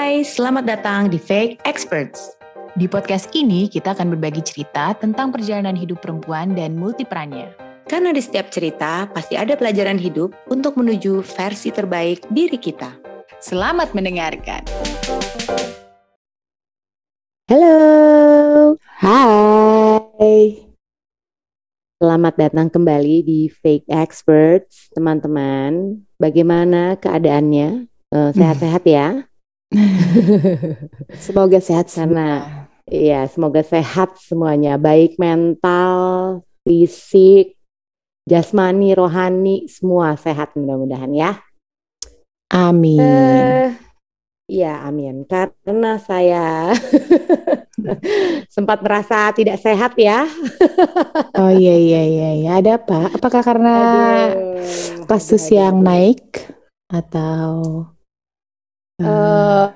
Hai, selamat datang di Fake Experts. Di podcast ini kita akan berbagi cerita tentang perjalanan hidup perempuan dan multiperannya. Karena di setiap cerita pasti ada pelajaran hidup untuk menuju versi terbaik diri kita. Selamat mendengarkan. Halo. Hai. Selamat datang kembali di Fake Experts, teman-teman. Bagaimana keadaannya? Eh, Sehat-sehat ya? Semoga sehat Karena iya, semoga sehat semuanya, baik mental, fisik, jasmani, rohani, semua sehat mudah-mudahan ya. Amin. Eh, Iya, amin. Karena saya sempat merasa tidak sehat ya. Oh iya iya iya iya. Ada apa? Apakah karena Aduh, kasus aduh, yang naik atau eh,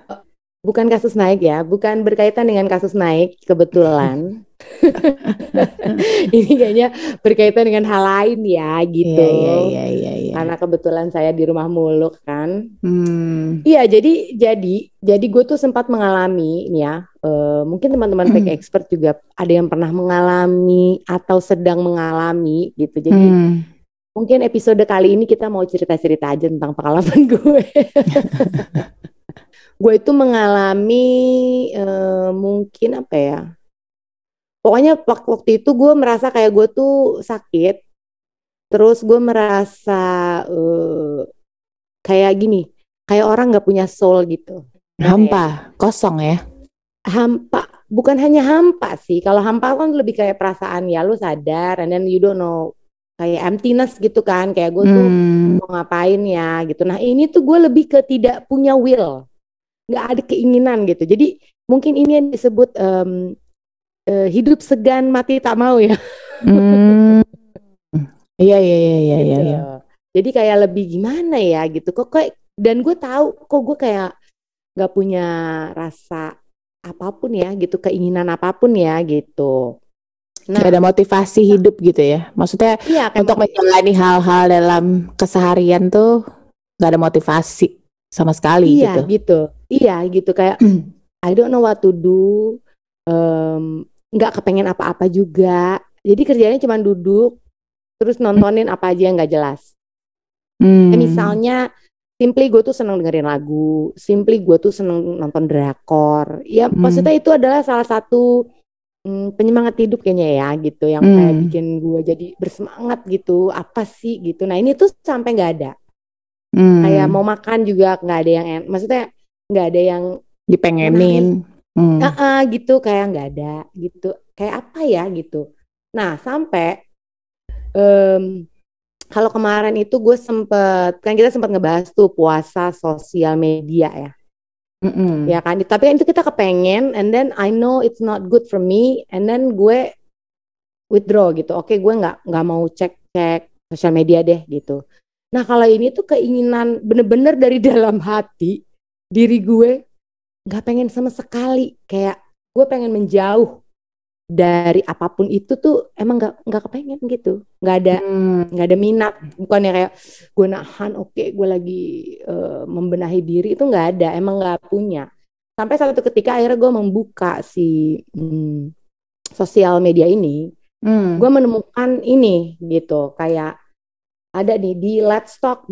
bukan kasus naik ya, bukan berkaitan dengan kasus naik kebetulan. Ini kayaknya berkaitan dengan hal lain ya gitu. iya iya iya iya iya. Karena kebetulan saya di rumah mulu kan. Hmm. Iya, jadi jadi jadi gue tuh sempat mengalami ini ya. eh, mungkin teman-teman fake expert juga ada yang pernah mengalami atau sedang mengalami gitu. Jadi Hmm. mungkin episode kali ini kita mau cerita-cerita aja tentang pengalaman gue. gue itu mengalami eh, mungkin apa ya? Pokoknya wak- waktu itu gue merasa kayak gue tuh sakit. Terus gue merasa eh, kayak gini, kayak orang nggak punya soul gitu. Ya? Hampa, kosong ya. Hampa, bukan hanya hampa sih. Kalau hampa kan lebih kayak perasaan ya lu sadar, and then you don't know kayak emptiness gitu kan. Kayak gue tuh Hmm. mau ngapain ya gitu. Nah ini tuh gue lebih ke tidak punya will, nggak ada keinginan gitu. Jadi mungkin ini yang disebut em, eh, hidup segan mati tak mau ya. Hmm. Iya iya iya iya iya. Gitu. iya. Jadi kayak lebih gimana ya gitu. Kok kayak dan gue tahu kok gue kayak nggak punya rasa apa pun ya gitu, keinginan apa pun ya gitu. Nah, Gak ada motivasi hidup gitu ya. Maksudnya iya untuk menjalani hal-hal dalam keseharian tuh gak ada motivasi sama sekali iya gitu. gitu. Iya gitu kayak I don't know what to do. Nggak kepengen apa-apa juga. Jadi kerjanya cuma duduk terus nontonin apa aja yang nggak jelas. Hmm. Kayak misalnya simply gue tuh seneng dengerin lagu, simply gue tuh seneng nonton drakor. Ya Hmm. maksudnya itu adalah salah satu mm, penyemangat hidup kayaknya ya gitu, yang kayak Hmm. bikin gue jadi bersemangat gitu. Apa sih gitu? Nah ini tuh sampai nggak ada. Hmm. Kayak mau makan juga nggak ada yang, en- maksudnya nggak ada yang dipengenin. Hmm. ah gitu kayak nggak ada gitu. Kayak apa ya gitu. Nah sampai em, kalau kemarin itu gue sempet kan kita sempat ngebahas tuh puasa sosial media ya. Mm-mm. ya kan tapi itu kita kepengen and then I know it's not good for me and then gue withdraw gitu oke gue nggak nggak mau cek cek sosial media deh gitu nah kalau ini tuh keinginan bener-bener dari dalam hati diri gue nggak pengen sama sekali. Kayak gue pengen menjauh dari apa pun itu tuh emang nggak nggak kepengen gitu. Nggak ada Hmm. nggak ada minat. Bukannya kayak gue nahan oke gue lagi eh, membenahi diri itu nggak ada. Emang nggak punya. Sampai satu ketika akhirnya gue membuka si hmm, sosial media ini Hmm. gue menemukan ini gitu. Kayak ada nih di let's talk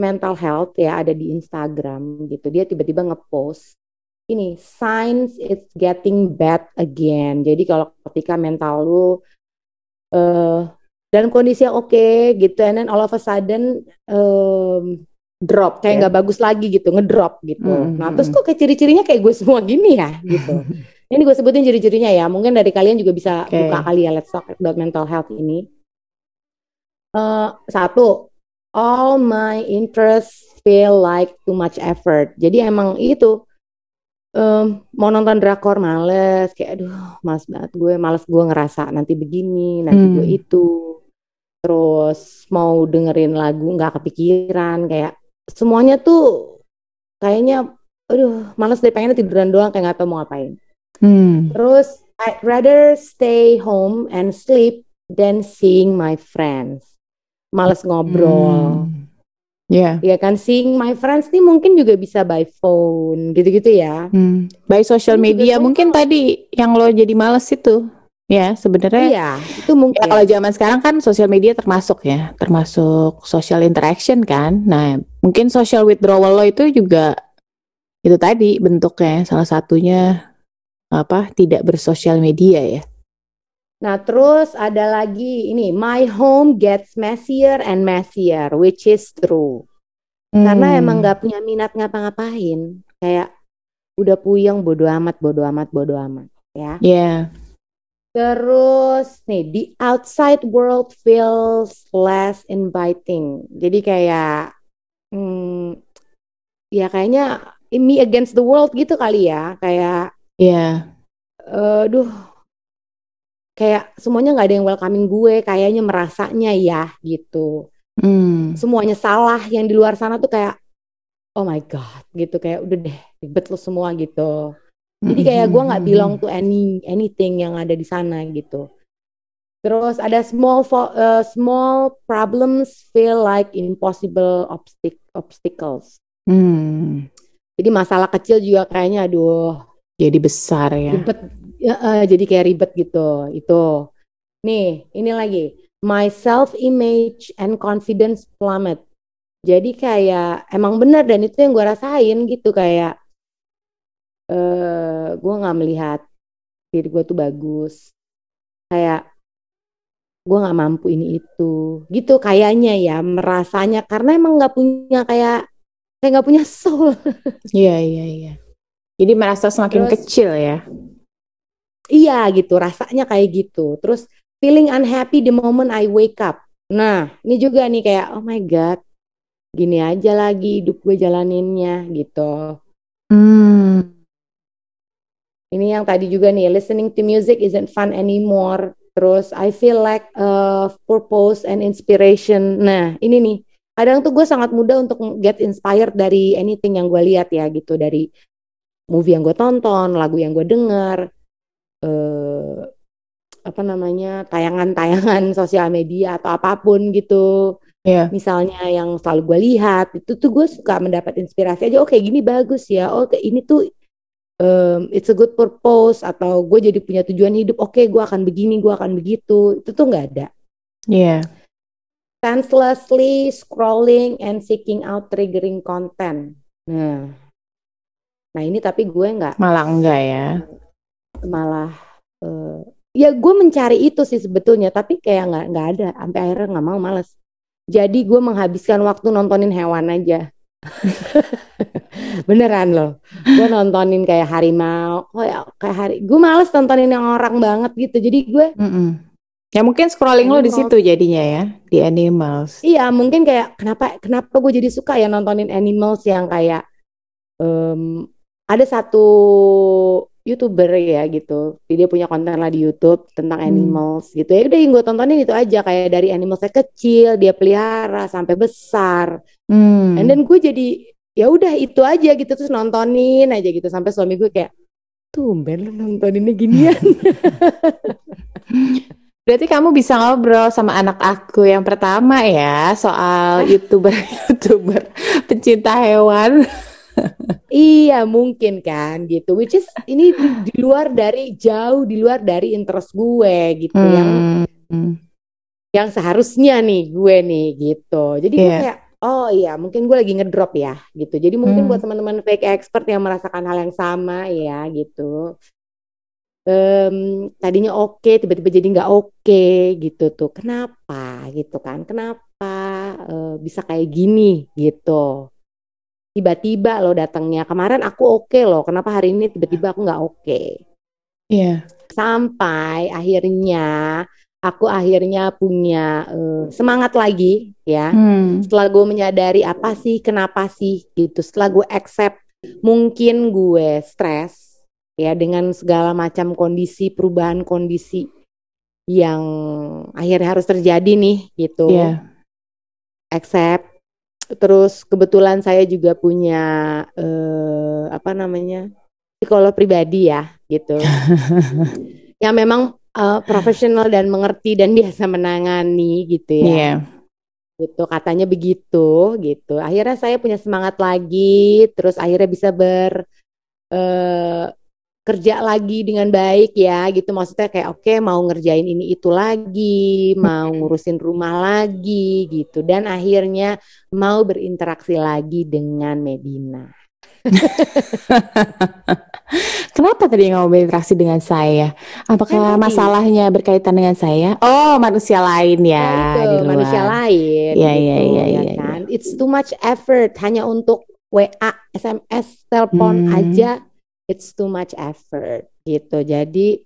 mental health ya ada di Instagram gitu dia tiba-tiba ngepost ini signs it's getting bad again jadi kalau ketika mental lu eh dalam kondisi yang oke gitu and then all of a sudden em, drop kayak ya. nggak bagus lagi gitu ngedrop gitu Mm, nah mm, terus mm. kok kayak ciri-cirinya kayak gue semua gini ya gitu ini gue sebutin ciri-cirinya ya mungkin dari kalian juga bisa Oke. buka kali ya let's talk mental health ini Eh, satu all my interests feel like too much effort jadi emang itu em, mau nonton drakor males kayak aduh males banget gue males gue ngerasa nanti begini nanti Hmm. gue itu terus mau dengerin lagu nggak kepikiran kayak semuanya tuh kayaknya aduh males deh pengennya tiduran doang kayak nggak tahu mau ngapain Hmm. terus I'd rather stay home and sleep than seeing my friends males ngobrol Hmm. Iya. Ya kan seeing my friends nih mungkin juga bisa by phone gitu-gitu ya. Hmm. By social media mungkin tadi yang lo jadi males itu. Ya, sebenarnya Iya, itu mungkin. Ya, kalau zaman sekarang kan sosial media termasuk ya, termasuk social interaction kan. Nah, mungkin social withdrawal lo itu juga itu tadi bentuknya salah satunya apa tidak bersosial media ya. Nah, terus ada lagi ini, my home gets messier and messier, which is true. Karena Hmm. emang nggak punya minat ngapa-ngapain. Kayak udah puyeng, bodo amat, bodo amat, bodo amat. Ya. Ya, Terus nih, the outside world feels less inviting. Jadi kayak, hmm, ya kayaknya me against the world gitu kali ya. Kayak, ya, eh, duh, kayak semuanya nggak ada yang welcoming gue. Kayaknya merasanya ya gitu. hmm, Semuanya salah. Yang di luar sana tuh kayak, oh my god, gitu. Kayak udah deh, ribet lo semua gitu. Jadi kayak gue nggak belong to any anything yang ada di sana gitu. Terus ada small uh, small problems feel like impossible obstac- obstacles. Hmm, Jadi masalah kecil juga kayaknya aduh jadi besar ya. ribet Ya, eh, jadi kayak ribet gitu. Itu. Nih, ini lagi. My self image and confidence plummet. Jadi kayak emang benar dan itu yang gue rasain gitu kayak eh gue nggak melihat diri gue tuh bagus. Kayak gue nggak mampu ini itu. Gitu kayaknya ya merasanya karena emang nggak punya kayak kayak nggak punya soul. Iya, iya, iya. Jadi merasa semakin Terus- kecil ya. Iya gitu, rasanya kayak gitu. Terus feeling unhappy the moment I wake up. Nah, ini juga nih kayak oh my god, gini aja lagi hidup gue jalaninnya gitu. Hmm, Ini yang tadi juga nih, listening to music isn't fun anymore. Terus I feel like uh, purpose and inspiration. Nah, ini nih, kadang tuh gue sangat mudah untuk get inspired dari anything yang gue lihat ya gitu, dari movie yang gue tonton, lagu yang gue denger, eh apa namanya tayangan-tayangan sosial media atau apa pun gitu. Iya. Misalnya yang selalu gue lihat itu tuh gue suka mendapat inspirasi aja. Oh kayak gini bagus ya. Oh kayak ini tuh um, it's a good purpose atau gue jadi punya tujuan hidup. Oke gue akan begini, gue akan begitu. Itu tuh nggak ada. Iya. Senselessly scrolling and seeking out triggering content. Nah, nah ini tapi gue nggak Malah enggak ya. Malah eh, ya gue mencari itu sih sebetulnya tapi kayak nggak nggak ada. Sampai akhirnya nggak mau males. Jadi gue menghabiskan waktu nontonin hewan aja. Beneran loh. Gue nontonin kayak harimau. Oh ya, kayak hari gue males nontonin yang orang banget gitu. Jadi gue Mm-mm. Ya mungkin scrolling lo di situ jadinya ya, di animals. iya mungkin kayak kenapa kenapa gue jadi suka ya nontonin animals yang kayak em, ada satu youtuber ya gitu. Dia punya konten lah di YouTube tentang Hmm. animals gitu. Ya udah yang gue tontonin itu aja. Kayak dari animalsnya kecil dia pelihara sampai besar. Hmm. and then gue jadi ya udah itu aja gitu. Terus nontonin aja gitu. Sampai suami gue kayak tumben lu nontoninnya ginian. Berarti kamu bisa ngobrol sama anak aku yang pertama ya soal youtuber-youtuber pencinta hewan. Iya mungkin kan gitu, which is ini di, di luar dari jauh di luar dari interest gue gitu yang Hmm. yang seharusnya nih gue nih gitu. Jadi gue Iya. kayak oh iya mungkin gue lagi ngedrop ya gitu. Jadi mungkin Hmm. buat teman-teman fake expert yang merasakan hal yang sama ya gitu. Em, tadinya oke tiba-tiba jadi nggak oke gitu tuh. Kenapa gitu kan? Kenapa eh, bisa kayak gini gitu? Tiba-tiba lo datangnya kemarin aku oke loh. Kenapa hari ini tiba-tiba aku nggak oke? Iya. sampai akhirnya aku akhirnya punya eh, semangat lagi ya Hmm. setelah gue menyadari apa sih kenapa sih gitu setelah gue accept mungkin gue stres ya dengan segala macam kondisi perubahan kondisi yang akhirnya harus terjadi nih gitu Iya. accept terus kebetulan saya juga punya eh, apa namanya psikolog pribadi ya gitu. Yang memang eh, profesional dan mengerti dan biasa menangani gitu ya. Iya. gitu katanya begitu gitu. Akhirnya saya punya semangat lagi terus akhirnya bisa ber eh, kerja lagi dengan baik ya gitu maksudnya kayak oke mau ngerjain ini itu lagi mau ngurusin rumah lagi gitu dan akhirnya mau berinteraksi lagi dengan Medina Kenapa tadi nggak mau berinteraksi dengan saya? Apakah Kan masalahnya berkaitan dengan saya? Oh, manusia lain ya di itu luar. manusia lain Iya, gitu, iya, iya, ya iya, kan it's too much effort hanya untuk WA SMS telepon Hmm. aja it's too much effort gitu jadi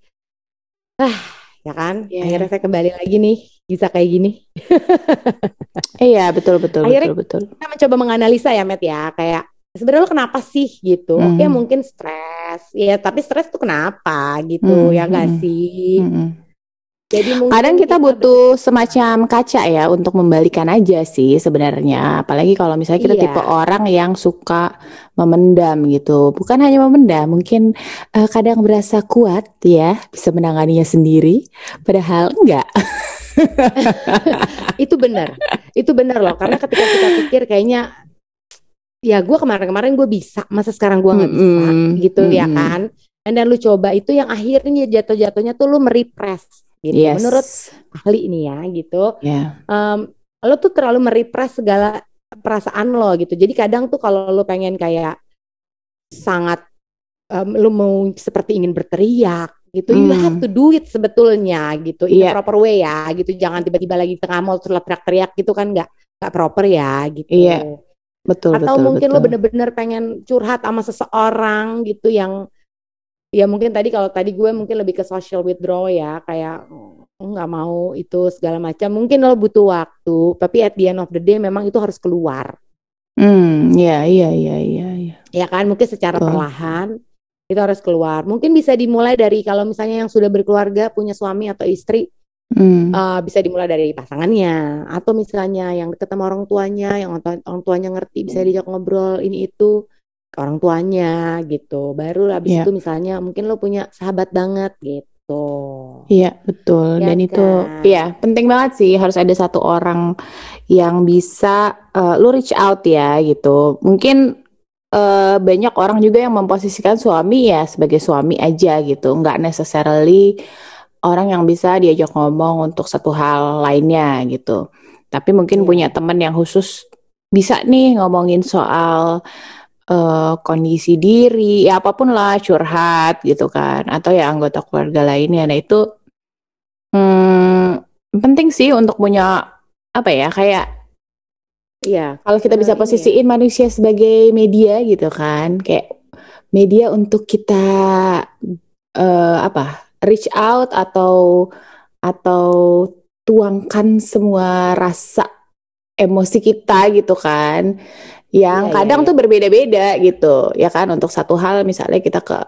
ah ya kan Iya. akhirnya saya kembali lagi nih bisa kayak gini Iya, betul betul Akhirnya- betul betul. kita mencoba menganalisa ya Matt ya kayak sebenarnya lo kenapa sih gitu oke Hmm. mungkin stres ya tapi stres tuh kenapa gitu Hmm, ya nggak hmm, sih Mm-mm. Jadi mungkin Kadang kita butuh semacam kaca ya untuk membalikan aja sih sebenarnya. Apalagi kalau misalnya kita Iya. tipe orang yang suka memendam gitu. Bukan hanya memendam, mungkin eh, kadang berasa kuat ya, bisa menanganinya sendiri. Padahal enggak. itu benar itu benar loh karena ketika kita pikir kayaknya ya gue kemarin-kemarin gue bisa masa sekarang gue nggak bisa Mm-mm, gitu ya mm-mm. kan dan lu coba itu yang akhirnya jatuh-jatuhnya tuh lu merepress gitu Yes. menurut ahli ini ya gitu Ya. em, lo tuh terlalu merepress segala perasaan lo gitu jadi kadang tuh kalau lo pengen kayak sangat em, lo mau seperti ingin berteriak gitu you Hmm. have to do it sebetulnya gitu in Iya. proper way ya gitu jangan tiba-tiba lagi tengah mall terus lo teriak-teriak gitu kan nggak nggak proper ya gitu Iya, Betul atau betul mungkin lo betul. bener-bener pengen curhat sama seseorang gitu yang ya mungkin tadi kalau tadi gue mungkin lebih ke social withdrawal ya kayak "Oh, nggak mau itu segala macam. Mungkin lo butuh waktu tapi at the end of the day memang itu harus keluar. Hmm, iya iya iya iya iya. ya kan mungkin secara Betul. perlahan itu harus keluar. Mungkin bisa dimulai dari kalau misalnya yang sudah berkeluarga punya suami atau istri Hmm. eh, bisa dimulai dari pasangannya. Atau misalnya yang deket sama orang tuanya yang orang tua- orang tuanya ngerti bisa diajak ngobrol ini itu orang tuanya gitu baru habis Iya. itu misalnya mungkin lo punya sahabat banget gitu Iya betul Ya dan itu kan? ya penting banget sih harus ada satu orang yang bisa eh, lu reach out ya gitu mungkin eh, banyak orang juga yang memposisikan suami ya sebagai suami aja gitu nggak necessarily orang yang bisa diajak ngomong untuk satu hal lainnya gitu tapi mungkin Iya. punya teman yang khusus bisa nih ngomongin soal eh, kondisi diri ya apa pun lah curhat gitu kan atau ya anggota keluarga lainnya nah itu hmm, penting sih untuk punya apa ya kayak iya kalau kita bisa ya. posisiin manusia sebagai media gitu kan kayak media untuk kita eh, apa reach out atau atau tuangkan semua rasa emosi kita gitu kan yang Iya, iya, kadang iya. tuh berbeda-beda gitu ya kan untuk satu hal misalnya kita ke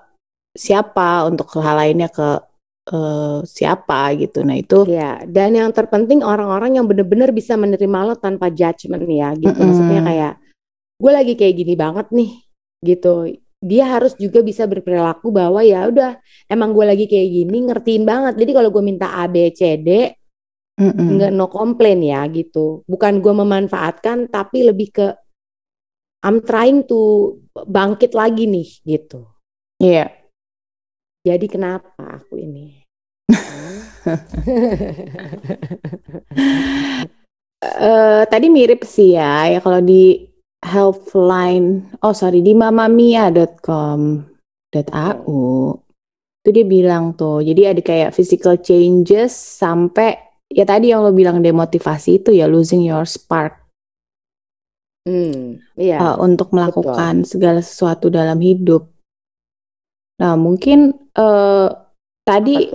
siapa untuk hal lainnya ke eh, siapa gitu nah itu Iya, dan yang terpenting orang-orang yang bener-bener bisa menerima lo tanpa judgement ya gitu. Maksudnya Mm-mm. kayak gue lagi kayak gini banget nih gitu. Dia harus juga bisa berperilaku bahwa ya udah emang gue lagi kayak gini ngertiin banget. Jadi kalau gue minta A B C D Mm-mm. nggak no complain ya gitu. Bukan gue memanfaatkan tapi lebih ke I'm trying to bangkit lagi nih gitu. Iya. Jadi kenapa aku ini? Eh, tadi mirip sih ya, ya kalau di helpline, oh sorry di mamamia.com.au itu dia bilang tuh, jadi ada kayak physical changes sampai ya tadi yang lo bilang demotivasi itu ya losing your spark Hmm, iya. uh, untuk melakukan segala sesuatu dalam hidup. Nah mungkin eh, tadi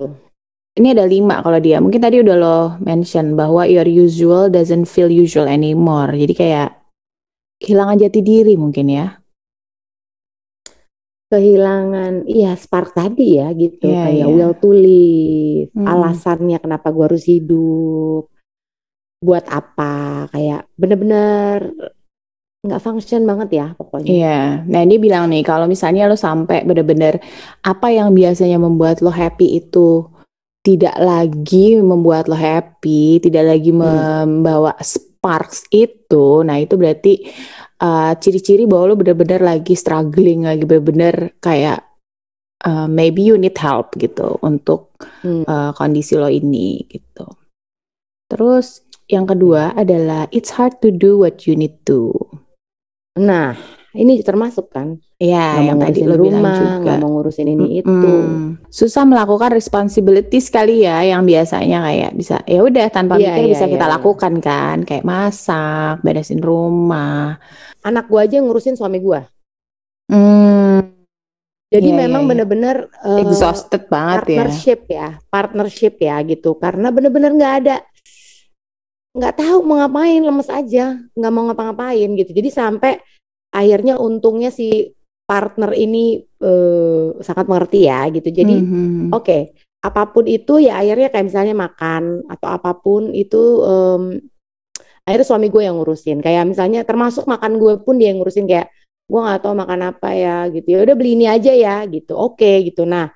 ini ada lima kalau dia. Mungkin tadi udah lo mention bahwa your usual doesn't feel usual anymore. Jadi kayak kehilangan jati diri mungkin ya. kehilangan iya spark tadi ya gitu Iya, kayak iya. will to live Mm-mm. alasannya kenapa gua harus hidup buat apa kayak bener-bener nggak function banget ya pokoknya Iya. Nah dia bilang nih kalau misalnya lo sampai bener-bener apa yang biasanya membuat lo happy itu tidak lagi membuat lo happy, tidak lagi membawa sparks itu, nah itu berarti uh, ciri-ciri bahwa lo bener-bener lagi struggling, lagi bener-bener kayak uh, maybe you need help gitu untuk Hmm. uh, kondisi lo ini gitu. Terus yang kedua adalah it's hard to do what you need to. Nah, ini termasuk kan? Ya, Nggak yang tadi lo bilang rumah, juga. nggak mau ngurusin ini itu. Mm-mm. Susah melakukan responsibility sekali ya yang biasanya kayak bisa ya udah tanpa Iya, mikir iya, bisa iya, kita iya. lakukan kan kayak masak, beresin rumah. Anak gua aja ngurusin suami gua. Hmm, Jadi Iya, memang iya, iya. bener-bener eh, exhausted banget ya. partnership ya, partnership ya gitu. Karena bener-bener nggak ada, nggak tahu mau ngapain, lemes aja, nggak mau ngapa-ngapain gitu. Jadi sampai akhirnya untungnya si partner ini eh, sangat mengerti ya gitu. Jadi Mhm. Oke, apa pun itu ya akhirnya kayak misalnya makan atau apa pun itu em, akhirnya suami gue yang ngurusin. Kayak misalnya termasuk makan gue pun dia yang ngurusin kayak gue nggak tahu makan apa ya gitu. Ya udah beli ini aja ya gitu. Oke gitu. Nah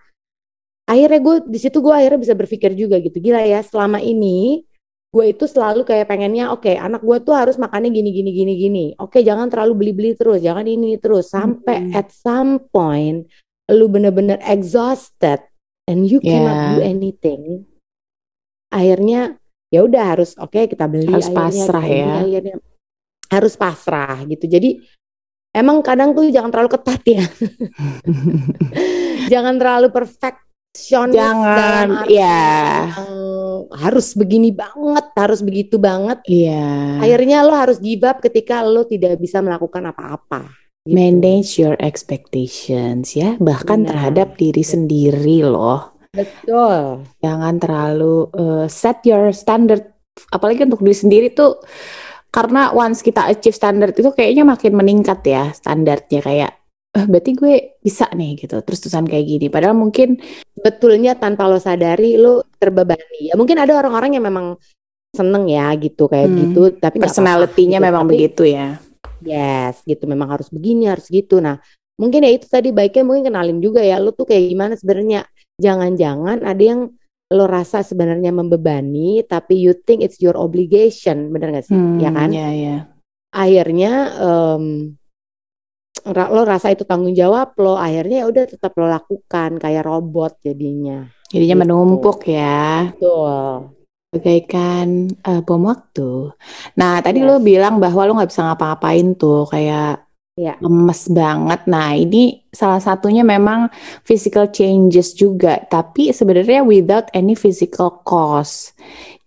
akhirnya gue di situ gue akhirnya bisa berpikir juga gitu. Gila ya selama ini gue itu selalu kayak pengennya oke anak gue tuh harus makannya gini gini gini gini. Oke jangan terlalu beli-beli terus, jangan ini terus sampai Mhm. at some point lu bener-bener exhausted and you cannot Ya. do anything. Akhirnya ya udah harus oke kita beli Harus akhirnya pasrah ya. akhirnya harus pasrah gitu. Jadi emang kadang tuh jangan terlalu ketat ya. jangan terlalu perfeksionis Jangan, ya. yang harus begini banget, harus begitu banget. Iya. Akhirnya lo harus give up ketika lo tidak bisa melakukan apa-apa. gitu. Manage your expectations ya, bahkan Benar. terhadap diri sendiri loh. Betul. Jangan terlalu uh, set your standard, apalagi untuk diri sendiri tuh, karena once kita achieve standard itu kayaknya makin meningkat ya standarnya kayak, eh, berarti gue bisa nih gitu, terus terusan kayak gini. Padahal mungkin Betulnya tanpa lo sadari lo terbebani. Ya mungkin ada orang-orang yang memang seneng ya gitu kayak Hmm. gitu, tapi apa-apa gitu. memang Tapi, begitu ya. Yes, gitu memang harus begini, harus gitu. Nah, mungkin ya itu tadi baiknya mungkin kenalin juga ya, lo tuh kayak gimana sebenarnya. Jangan-jangan ada yang lo rasa sebenarnya membebani, tapi you think it's your obligation, bener gak sih? Hmm, ya kan? Ya ya. Akhirnya em, ra- lo rasa itu tanggung jawab lo, akhirnya ya udah tetap lo lakukan kayak robot jadinya. Jadinya Gitu. menumpuk ya. Betul. bagaikan eh, bom waktu. Nah, tadi Yes. lo bilang bahwa lo nggak bisa ngapa-ngapain tuh, kayak Iya. lemes banget. Nah, ini salah satunya memang physical changes juga, tapi sebenarnya without any physical cause.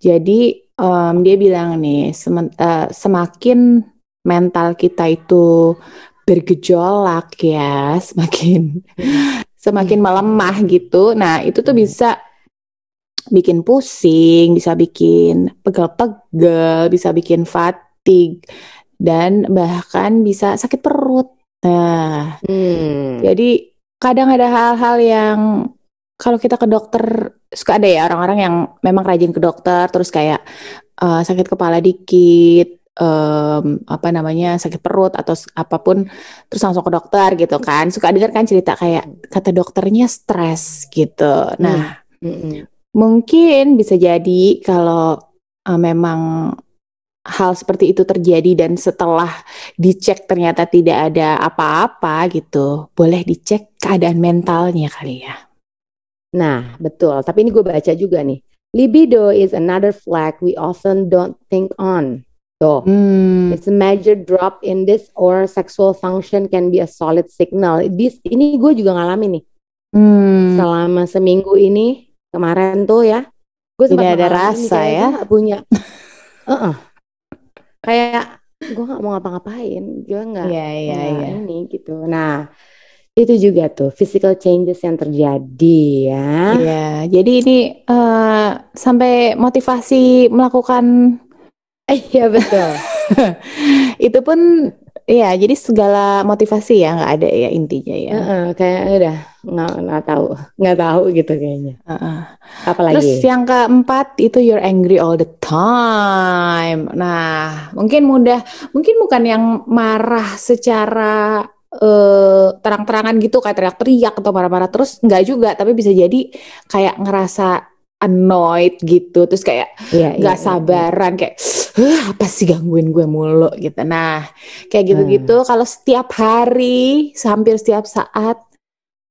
Jadi em, dia bilang nih, semen- eh, semakin mental kita itu bergejolak ya, semakin semakin melemah gitu. Nah, itu tuh bisa bikin pusing, bisa bikin pegel-pegel, bisa bikin fatigue, dan bahkan bisa sakit perut. Nah, Hmm. jadi kadang ada hal-hal yang kalau kita ke dokter suka ada ya orang-orang yang memang rajin ke dokter, terus kayak eh, sakit kepala dikit, em, apa namanya sakit perut atau apa pun, terus langsung ke dokter gitu kan. Suka dengar kan cerita kayak kata dokternya stres gitu. Nah. Mm-mm. Mungkin bisa jadi kalau uh, memang hal seperti itu terjadi dan setelah dicek ternyata tidak ada apa-apa gitu, boleh dicek keadaan mentalnya kali ya. Nah, betul. Tapi ini gue baca juga nih. Libido is another flag we often don't think on. Tuh. Hmm, It's a major drop in this or sexual function can be a solid signal. This, ini gue juga ngalamin nih. hmm, Selama seminggu ini, kemarin tuh ya. Gue Tidak sempat ada rasa ya? nggak punya. Heeh. Kayak gue nggak mau ngapa-ngapain. Gue nggak Iya, iya, nggak iya. ini gitu. Nah, itu juga tuh physical changes yang terjadi ya. Iya, jadi ini eh, sampai motivasi melakukan Iya betul. itu pun ya, jadi segala motivasi ya nggak ada ya intinya ya. Heeh, kayak udah nggak nggak tahu nggak tahu gitu kayaknya. Heeh. Apalagi? Terus yang keempat itu you're angry all the time. Nah, mungkin mudah, mungkin bukan yang marah secara eh, terang-terangan gitu kayak teriak-teriak atau marah-marah terus nggak juga, tapi bisa jadi kayak ngerasa annoyed gitu terus kayak Iya, iya, nggak iya, sabaran kayak "Hah, apa sih gangguin gue mulu gitu nah kayak gitu-gitu Hmm. kalau setiap hari hampir setiap saat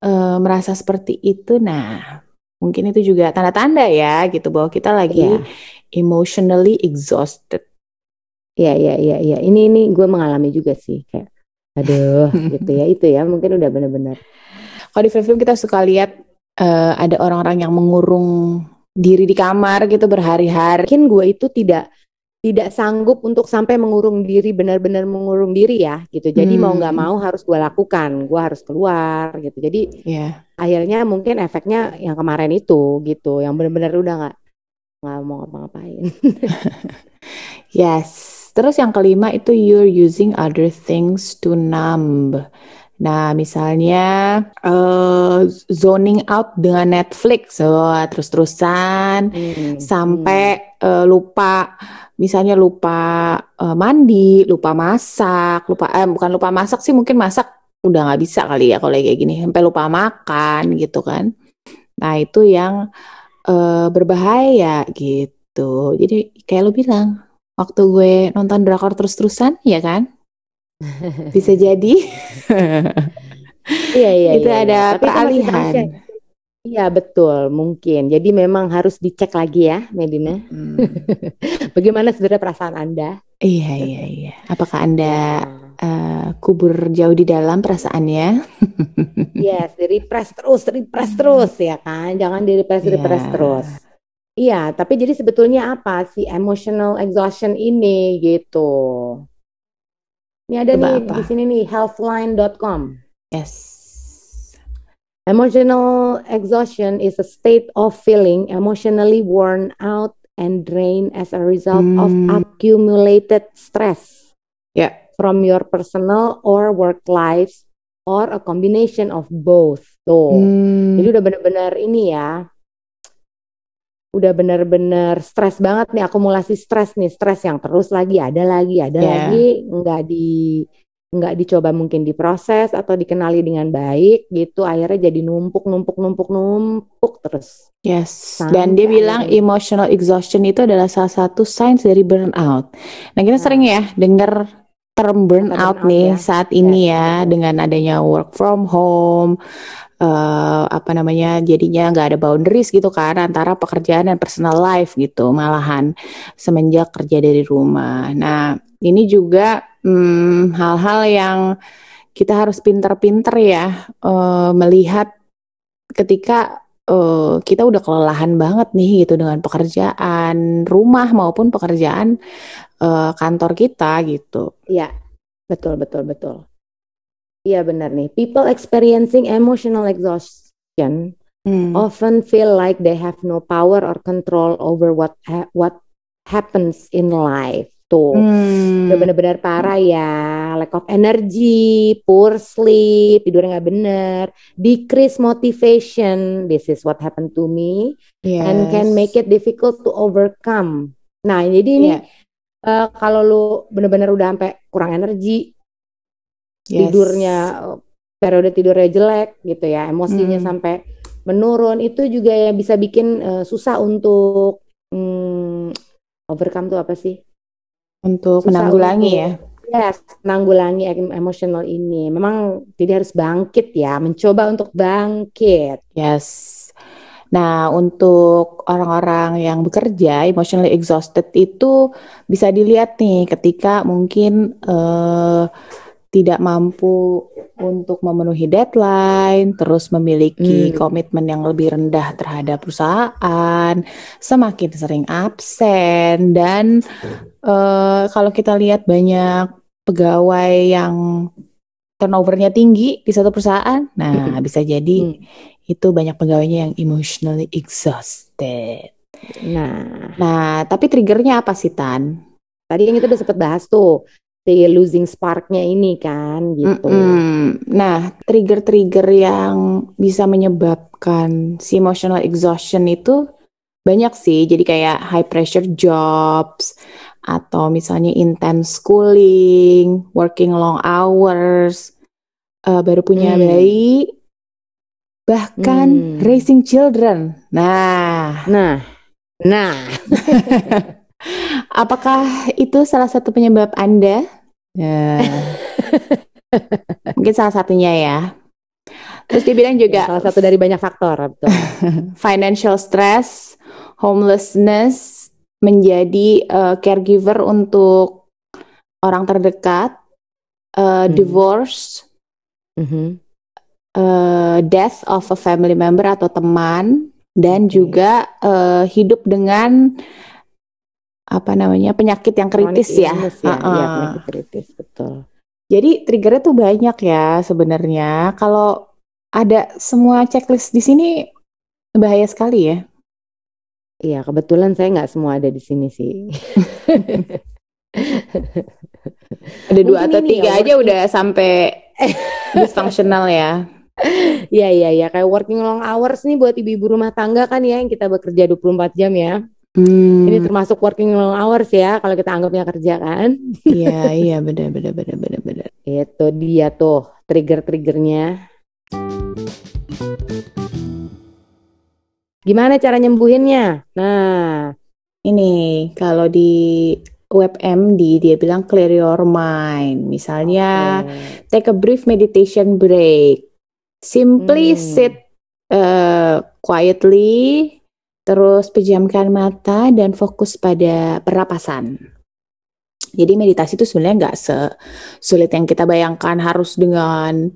eh, merasa seperti itu nah mungkin itu juga tanda-tanda ya gitu bahwa kita lagi Iya. emotionally exhausted Iya, iya, iya, iya. Ini ini gue mengalami juga sih kayak aduh gitu ya itu ya mungkin udah bener-bener kalau di film-film kita suka lihat eh, ada orang-orang yang mengurung diri di kamar gitu berhari-hari mungkin gue itu tidak tidak sanggup untuk sampai mengurung diri benar-benar mengurung diri ya gitu jadi mau nggak Hmm. mau harus gue lakukan gue harus keluar gitu jadi ya akhirnya mungkin efeknya yang kemarin itu gitu yang benar-benar udah nggak nggak mau ngapa-ngapain Yes. Terus yang kelima itu you're using other things to numb. Nah, misalnya eh, zoning out dengan Netflix, so, terus-terusan Hmm, sampai eh, lupa, misalnya lupa eh, mandi, lupa masak, lupa eh bukan lupa masak sih mungkin masak udah nggak bisa kali ya kalau kayak gini, sampai lupa makan gitu kan. Nah, itu yang eh, berbahaya gitu. Jadi kayak lo bilang, waktu gue nonton drakor terus-terusan, ya kan? Bisa jadi iya iya itu iya, ada iya. Itu masih peralihan. terasa. Iya betul mungkin jadi memang harus dicek lagi ya Medina Hmm. bagaimana sebenarnya perasaan anda Iya, iya, iya. Apakah Anda Ya. eh, kubur jauh di dalam perasaannya? Yes, di repress terus, repress terus ya kan. Jangan di repress, repress Iya. terus. Iya, tapi jadi sebetulnya apa sih emotional exhaustion ini gitu? Ini ada Coba nih apa? di sini nih healthline.com. Yes. Emotional exhaustion is a state of feeling emotionally worn out and drained as a result of Hmm. accumulated stress Ya. from your personal or work lives or a combination of both. Tuh. Hmm, Jadi udah bener-bener ini ya, udah bener-bener stres banget nih, akumulasi stres nih, stres yang terus lagi, ada lagi, ada Ya. lagi, nggak di nggak dicoba mungkin diproses atau dikenali dengan baik gitu, akhirnya jadi numpuk, numpuk, numpuk, numpuk terus. yes. Sampai Dan dia bilang akhirnya- emotional exhaustion itu adalah salah satu signs dari burnout. Nah, kita Nah. sering ya dengar term burnout burnout nih ya. saat ini Yes, ya dengan adanya work from home, eh, apa namanya jadinya nggak ada boundaries gitu kan antara pekerjaan dan personal life gitu malahan semenjak kerja dari rumah. Nah ini juga hmm, hal-hal yang kita harus pinter-pinter ya eh, melihat ketika eh, kita udah kelelahan banget nih gitu dengan pekerjaan rumah maupun pekerjaan eh, kantor kita gitu. Iya, betul, betul, betul. Iya benar nih. People experiencing emotional exhaustion Hmm. often feel like they have no power or control over what ha- what happens in life. Tuh, Hmm. udah benar-benar parah ya. Lack of energy, poor sleep, tidurnya nggak bener, decrease motivation. This is what happened to me and can Yes. make it difficult to overcome. Nah, jadi ini Iya. eh, kalau lu benar-benar udah sampai kurang energi, Yes. tidurnya periode tidurnya jelek gitu ya, emosinya Hmm. sampai menurun itu juga ya bisa bikin eh, susah untuk hmm, overcome tuh apa sih? untuk Susah menanggulangi untuk- ya. Yes, menanggulangi em- emosional ini. Memang jadi harus bangkit ya, mencoba untuk bangkit. Yes. Nah, untuk orang-orang yang bekerja emotionally exhausted itu bisa dilihat nih ketika mungkin eh, tidak mampu untuk memenuhi deadline, terus memiliki Hmm. komitmen yang lebih rendah terhadap perusahaan, semakin sering absen dan eh, kalau kita lihat banyak pegawai yang turnovernya tinggi di satu perusahaan, nah bisa jadi Hmm. itu banyak pegawainya yang emotionally exhausted. Nah, Nah, tapi triggernya apa sih Tan? tadi yang kita udah sempat bahas tuh, si losing sparknya ini kan gitu. Mm-mm. Nah, trigger-trigger yang bisa menyebabkan si emotional exhaustion itu banyak sih. Jadi kayak high pressure jobs atau misalnya intense schooling, working long hours, eh, baru punya Hmm. bayi, bahkan Hmm. raising children. Nah, Nah, nah, apakah itu salah satu penyebab Anda? Ya. Mungkin salah satunya ya. Terus dia bilang juga salah satu dari banyak faktor, betul. financial stress, homelessness, menjadi uh, caregiver untuk orang terdekat, uh, Hmm. divorce, Mhm. uh, death of a family member atau teman, dan Oke. juga uh, hidup dengan apa namanya penyakit yang kritis ya. illness ya, Uh-uh. iya, penyakit kritis, betul. Jadi triggernya tuh banyak ya sebenarnya. Kalau ada semua checklist di sini bahaya sekali ya. Iya, kebetulan saya nggak semua ada di sini sih. Ada dua Mungkin atau ini tiga ya, aja udah sampai dysfunctional ya. Iya, iya, iya. Kayak working long hours nih buat ibu-ibu rumah tangga kan ya, yang kita bekerja 24 jam ya. Hmm, Ini termasuk working long hours ya, kalau kita anggapnya kerja kan. iya iya benar benar benar benar benar. Itu dia tuh trigger-triggernya. Gimana cara nyembuhinnya? Nah, Ini kalau di WebMD dia bilang clear your mind. Misalnya oke. take a brief meditation break. Simply Hmm. sit uh, quietly, terus pejamkan mata dan fokus pada pernapasan. Jadi meditasi itu sebenarnya nggak sesulit yang kita bayangkan harus dengan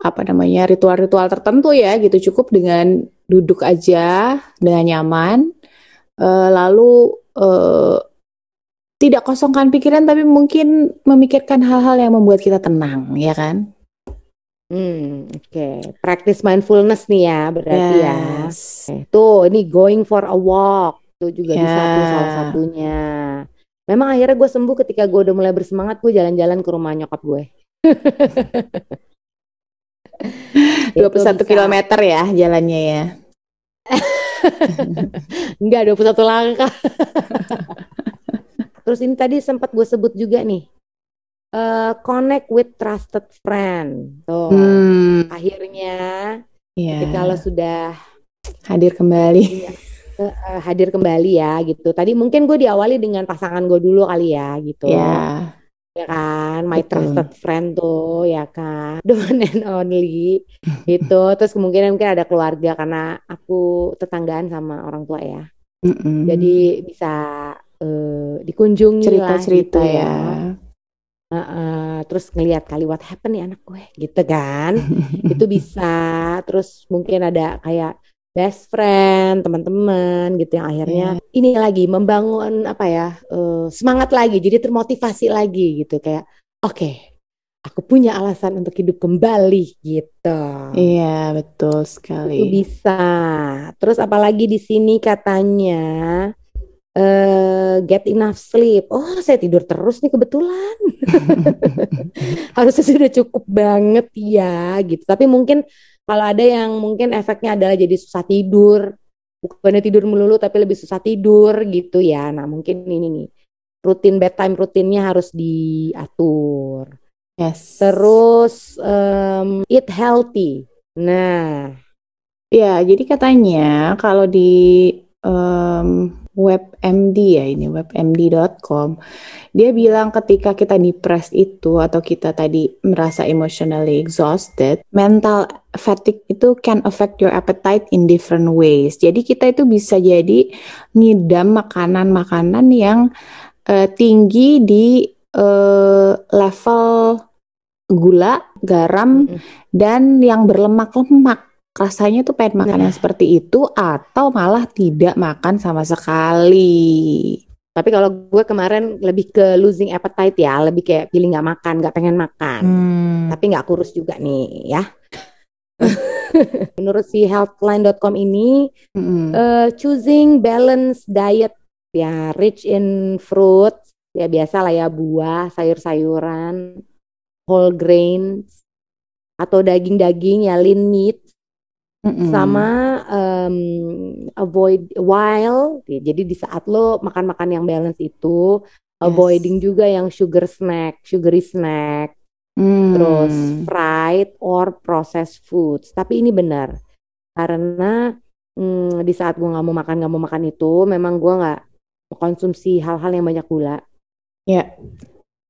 apa namanya ritual-ritual tertentu ya gitu. Cukup dengan duduk aja dengan nyaman, eh, lalu eh, tidak kosongkan pikiran tapi mungkin memikirkan hal-hal yang membuat kita tenang, ya kan? Hmm, oke. Practice mindfulness nih ya, berarti ya. Yes. Oke, Tuh, ini going for a walk. Tuh juga bisa tuh Ya. salah satunya. Memang akhirnya gue sembuh ketika gue udah mulai bersemangat, gue jalan-jalan ke rumah nyokap gue. 21 Itu bisa. km ya jalannya ya. Enggak, 21 langkah. Terus ini tadi sempat gue sebut juga nih. Eh, connect with trusted friend. Tuh. Hmm, Akhirnya ya. ketika lo sudah Hadir kembali. eh, hadir kembali ya gitu. Tadi mungkin gue diawali dengan pasangan gue dulu kali ya gitu. Ya. Ya kan, my Betul. trusted friend tuh ya kan, the one and only itu. Terus kemungkinan mungkin ada keluarga karena aku tetanggaan sama orang tua ya. Mm-mm. Jadi bisa eh, dikunjungi lah cerita-cerita gitu ya. Heeh, terus ngelihat kali what happened nih anak gue gitu kan. Itu bisa. Terus mungkin ada kayak best friend, teman-teman gitu yang akhirnya ini lagi membangun apa ya eh, semangat lagi, jadi termotivasi lagi gitu kayak oke, aku punya alasan untuk hidup kembali gitu. Iya, betul Itu sekali. bisa. Terus apalagi di sini katanya eh get enough sleep. Oh, saya tidur terus nih kebetulan. Harusnya sudah cukup banget ya gitu. Tapi mungkin kalau ada yang mungkin efeknya adalah jadi susah tidur. Bukannya tidur melulu tapi lebih susah tidur gitu ya. Nah, mungkin ini nih. Rutin bedtime rutinnya harus diatur. Yes. Terus em, eat healthy. Nah, Ya, jadi katanya kalau di em, WebMD ya ini webmd.com dia bilang ketika kita depressed itu atau kita tadi merasa emotionally exhausted, mental fatigue itu can affect your appetite in different ways. Jadi kita itu bisa jadi ngidam makanan-makanan yang eh, tinggi di eh, level gula, garam, Mm-mm. dan yang berlemak-lemak. Rasanya tuh pengen makan yang seperti itu atau malah tidak makan sama sekali. Tapi kalau gue kemarin lebih ke losing appetite ya, lebih kayak pilih nggak makan, nggak pengen makan. Hmm. Tapi nggak kurus juga nih ya. Menurut si healthline.com ini, Mm-mm. eh, choosing balanced diet ya rich in fruits, ya biasa lah ya buah, sayur-sayuran, whole grains, atau daging-daging ya lean meat, Mm-mm. sama em, avoid while jadi di saat lo makan-makan yang balance itu avoiding juga yang sugar snack, sugary snack, Hmm. terus fried or processed foods. Tapi ini benar karena hmm, di saat gue nggak mau makan nggak mau makan itu memang gue nggak konsumsi hal-hal yang banyak gula Ya.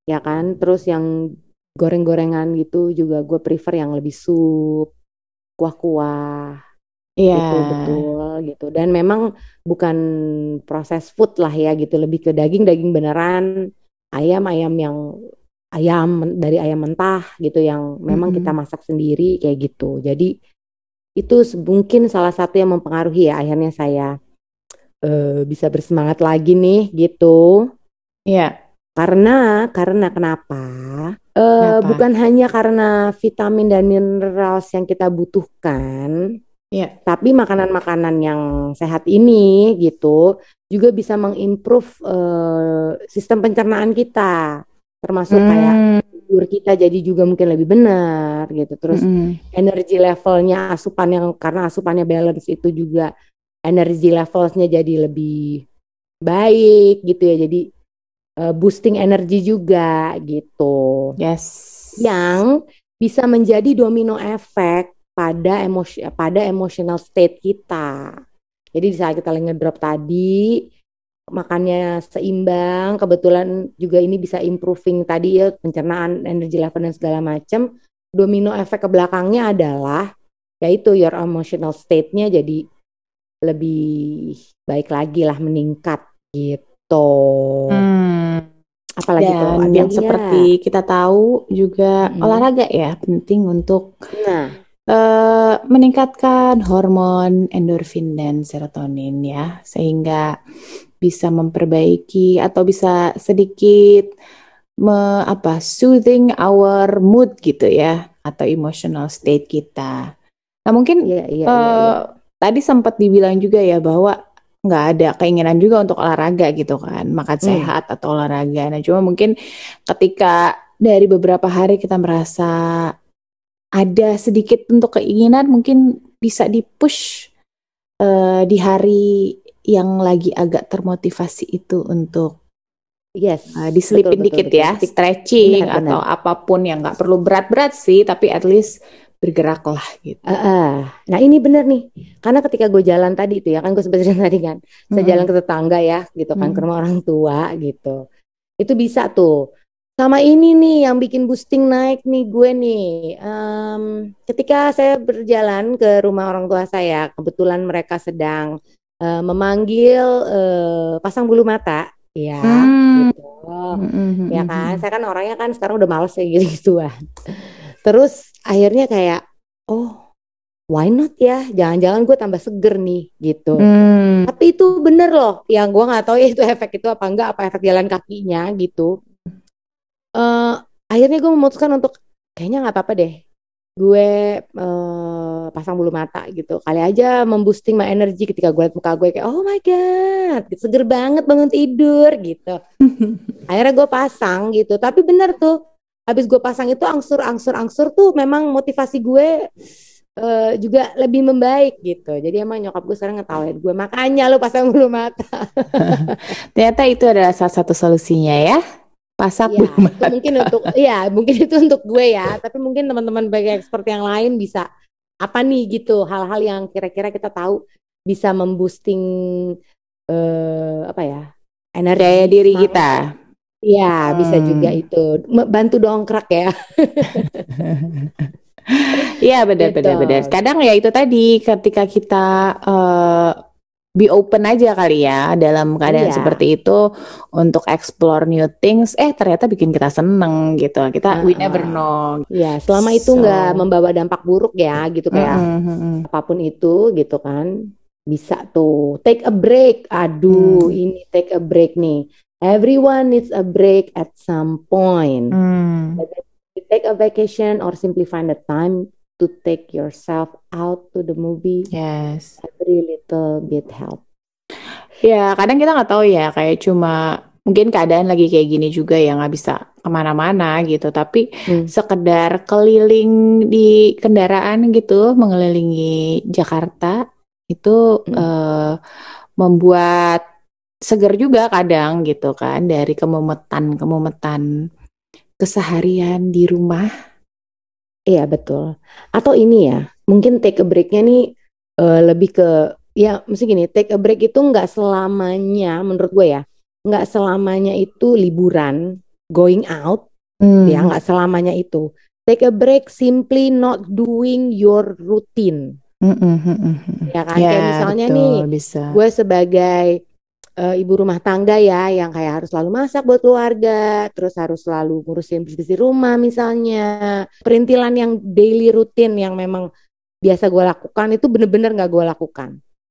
ya kan terus yang goreng-gorengan gitu juga gue prefer yang lebih sup kuah-kuah. Iya. gitu betul gitu. Dan memang bukan proses food lah ya gitu. Lebih ke daging daging beneran. Ayam ayam yang ayam dari ayam mentah gitu yang memang Mm-mm. kita masak sendiri kayak gitu. Jadi itu mungkin salah satu yang mempengaruhi ya akhirnya saya eh, bisa bersemangat lagi nih gitu. Iya. karena karena kenapa Bukan hanya karena vitamin dan minerals yang kita butuhkan Iya. tapi makanan-makanan yang sehat ini gitu juga bisa mengimprove eh, sistem pencernaan kita, termasuk kayak Hmm, tidur kita jadi juga mungkin lebih benar gitu. Terus mm-mm. energi levelnya asupan yang karena asupannya balance itu juga energi levelsnya jadi lebih baik gitu ya. Jadi eh, boosting energi juga gitu Yes. yang bisa menjadi domino efek pada emosi pada emotional state kita. Jadi di saat kita lagi ngedrop tadi makannya seimbang, kebetulan juga ini bisa improving tadi ya pencernaan, energi level dan segala macam. Domino efek ke belakangnya adalah yaitu your emotional state-nya jadi lebih baik lagi lah meningkat gitu. Hmm. Apalagi tuh Dan ada yang lagi seperti kita tahu juga Mm-mm. olahraga ya penting untuk? Nah, eh, meningkatkan hormon endorfin dan serotonin ya sehingga bisa memperbaiki atau bisa sedikit me, apa soothing our mood gitu ya atau emotional state kita. Nah mungkin iya iya iya. eh, iya. tadi sempat dibilang juga ya bahwa nggak ada keinginan juga untuk olahraga gitu kan, makan Hmm. sehat atau olahraga. Nah cuma mungkin ketika dari beberapa hari kita merasa ada sedikit untuk keinginan mungkin bisa di-push eh, di hari yang lagi agak termotivasi itu untuk Yes, eh, diselipin betul, betul, dikit betul. ya, Tik- stretching Benar, atau apa pun yang nggak perlu berat-berat sih, tapi at least bergeraklah gitu. Ah, ah. Nah ini bener nih, karena ketika gue jalan tadi itu ya kan gue sebenarnya tadi kan, saya Mm-mm. jalan ke tetangga ya, gitu kan, ke Mm. rumah orang tua gitu, itu bisa tuh. Sama ini nih yang bikin boosting naik nih gue nih, Em, ketika saya berjalan ke rumah orang tua saya, kebetulan mereka sedang eh, memanggil eh, pasang bulu mata, ya, Hmm. gitu. Mm-mm, ya kan saya kan orangnya kan sekarang udah males ya gitu gituan terus akhirnya kayak oh why not ya? Jangan-jangan gue tambah seger nih gitu. Hmm. tapi itu bener loh yang gue nggak tahu ya itu efek itu apa enggak apa efek jalan kakinya gitu. Eh akhirnya gue memutuskan untuk kayaknya nggak apa-apa deh gue eh, pasang bulu mata gitu. Kali aja memboosting my energy ketika gue liat muka gue kayak oh my god seger banget bangun tidur gitu. Akhirnya gue pasang gitu. Tapi bener tuh habis gue pasang itu angsur angsur angsur tuh memang motivasi gue eh, juga lebih membaik gitu jadi emang nyokap gue sekarang ngetawain gue makanya lo pasang bulu mata Ternyata itu adalah salah satu solusinya ya. Pasak ya bulu mata. mungkin untuk ya mungkin itu untuk gue ya tapi mungkin teman-teman bagi expert yang lain bisa apa nih gitu hal-hal yang kira-kira kita tahu bisa memboosting eh, apa ya energi Daya diri kita. Iya, bisa Hmm. juga itu. Bantu dongkrak ya. Iya benar benar Gitu. benar. Kadang ya itu tadi ketika kita eh, be open aja kali ya dalam keadaan Iya. seperti itu untuk explore new things. Eh ternyata bikin kita seneng gitu. Kita we Ah. never know. Ya, selama itu So. nggak membawa dampak buruk ya, gitu kayak Mm-mm, mm-mm. apa pun itu, gitu kan, bisa tuh take a break. Aduh, Hmm. ini take a break nih. Everyone needs a break at some point. Hmm. You take a vacation or simply find a time to take yourself out to the movie. Yes. Every little bit help. Ya, kadang kita nggak tahu ya, kayak cuma mungkin keadaan lagi kayak gini juga ya nggak bisa ke mana-mana gitu. Tapi Hmm. sekedar keliling di kendaraan gitu, mengelilingi Jakarta itu Hmm. eh, membuat segar juga kadang gitu kan dari kemumetan-kemumetan keseharian di rumah. Iya betul. Atau ini ya, mungkin take a break-nya nih eh, lebih ke ya mesti gini take a break itu nggak selamanya menurut gue ya nggak selamanya itu liburan going out Hmm. ya nggak selamanya itu take a break simply not doing your routine Mm, mm, mm, mm, mm. ya kan kayak misalnya betul, nih bisa. gue sebagai eh, ibu rumah tangga ya yang kayak harus selalu masak buat keluarga terus harus selalu ngurusin bersih rumah misalnya. Perintilan yang daily rutin yang memang biasa gue lakukan itu bener-bener nggak gue lakukan.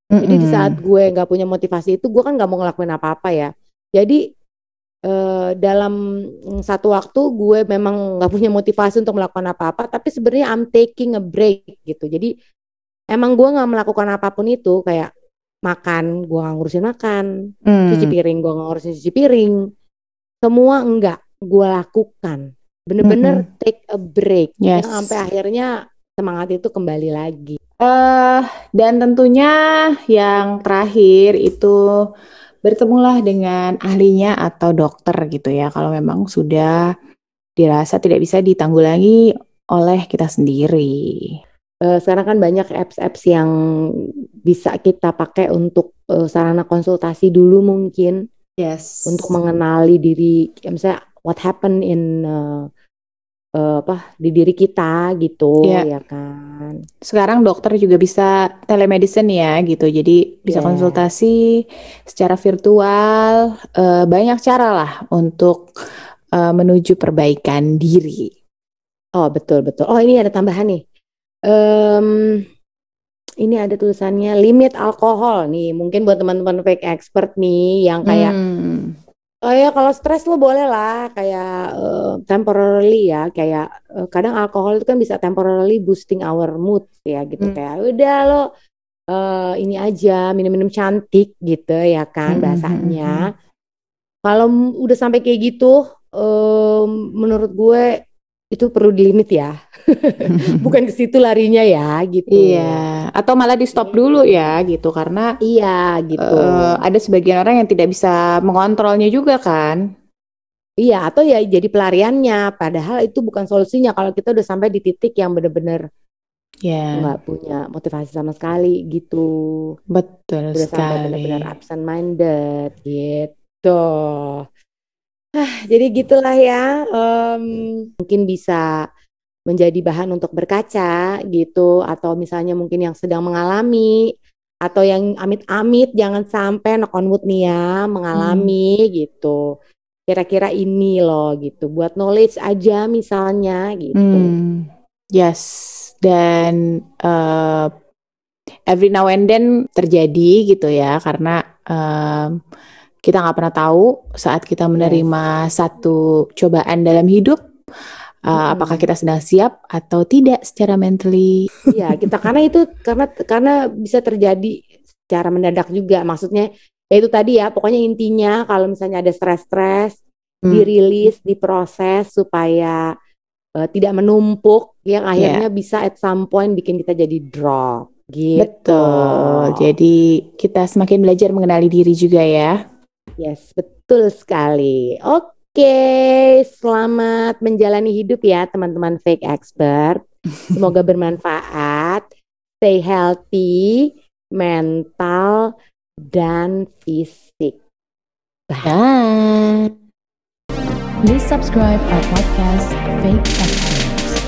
Jadi di saat gue nggak punya motivasi itu gue kan nggak mau ngelakuin apa-apa ya. Jadi eh, dalam satu waktu gue memang nggak punya motivasi untuk melakukan apa-apa tapi sebenarnya I'm taking a break gitu. Jadi emang gue nggak melakukan apa pun itu kayak makan gue nggak ngurusin makan. Hmm. cuci piring gue nggak ngurusin cuci piring. Semua enggak gue lakukan. Bener-bener take a break. Yes. yang sampai akhirnya semangat itu kembali lagi. Eh, dan tentunya yang terakhir itu bertemulah dengan ahlinya atau dokter gitu ya. Kalau memang sudah dirasa tidak bisa ditanggulangi oleh kita sendiri. Eh, sekarang kan banyak apps-apps yang bisa kita pakai untuk eh, sarana konsultasi dulu mungkin Yes. untuk mengenali diri ya misalnya what happened in eh, eh, apa di diri kita gitu Iya. ya kan Sekarang dokter juga bisa telemedicine ya gitu. Jadi bisa Yes. konsultasi secara virtual. Eh, banyak cara lah untuk eh, menuju perbaikan diri. oh betul betul oh ini ada tambahan nih Em, ini ada tulisannya limit alkohol nih mungkin buat teman-teman fake expert nih yang kayak Hmm. Oh ya kalau stres lo boleh lah kayak eh, temporarily ya kayak eh, kadang alkohol itu kan bisa temporarily boosting our mood ya gitu Hmm. kayak udah lo eh, ini aja minum-minum cantik gitu ya kan Hmm, hmm, bahasanya. Kalau m- udah sampai kayak gitu em, menurut gue itu perlu dilimit ya. Bukan ke situ larinya ya gitu. Iya, atau malah di stop dulu ya gitu karena Iya gitu. eh, ada sebagian orang yang tidak bisa mengontrolnya juga kan. Iya, atau ya jadi pelariannya. Padahal itu bukan solusinya kalau kita udah sampai di titik yang bener-bener Ya, nggak punya motivasi sama sekali gitu. betul Udah sampai sekali. bener-bener absent minded gitu. Ah, jadi gitulah ya. Em, mungkin bisa menjadi bahan untuk berkaca gitu, atau misalnya mungkin yang sedang mengalami, atau yang amit-amit jangan sampai knock on wood nih ya mengalami gitu. Kira-kira ini loh gitu, buat knowledge aja misalnya gitu. Hmm, yes, dan eh, every now and then terjadi gitu ya karena em, kita nggak pernah tahu saat kita menerima satu cobaan dalam hidup. eh, Mm-mm. apakah kita sedang siap atau tidak secara mentally? Iya, kita karena itu karena karena bisa terjadi secara mendadak juga. Maksudnya ya itu tadi ya, pokoknya intinya kalau misalnya ada stres-stres, Hmm. dirilis, diproses supaya eh, tidak menumpuk yang akhirnya bisa at some point bikin kita jadi drop gitu. Betul. Jadi kita semakin belajar mengenali diri juga ya. Yes, betul sekali. Oke, selamat menjalani hidup ya teman-teman fake expert. Semoga bermanfaat. Stay healthy, mental, dan fisik. Bye. Please subscribe our podcast, Fake Experts.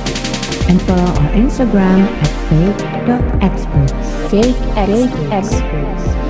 And follow our Instagram at fake.experts. Fake Fake experts. Experts.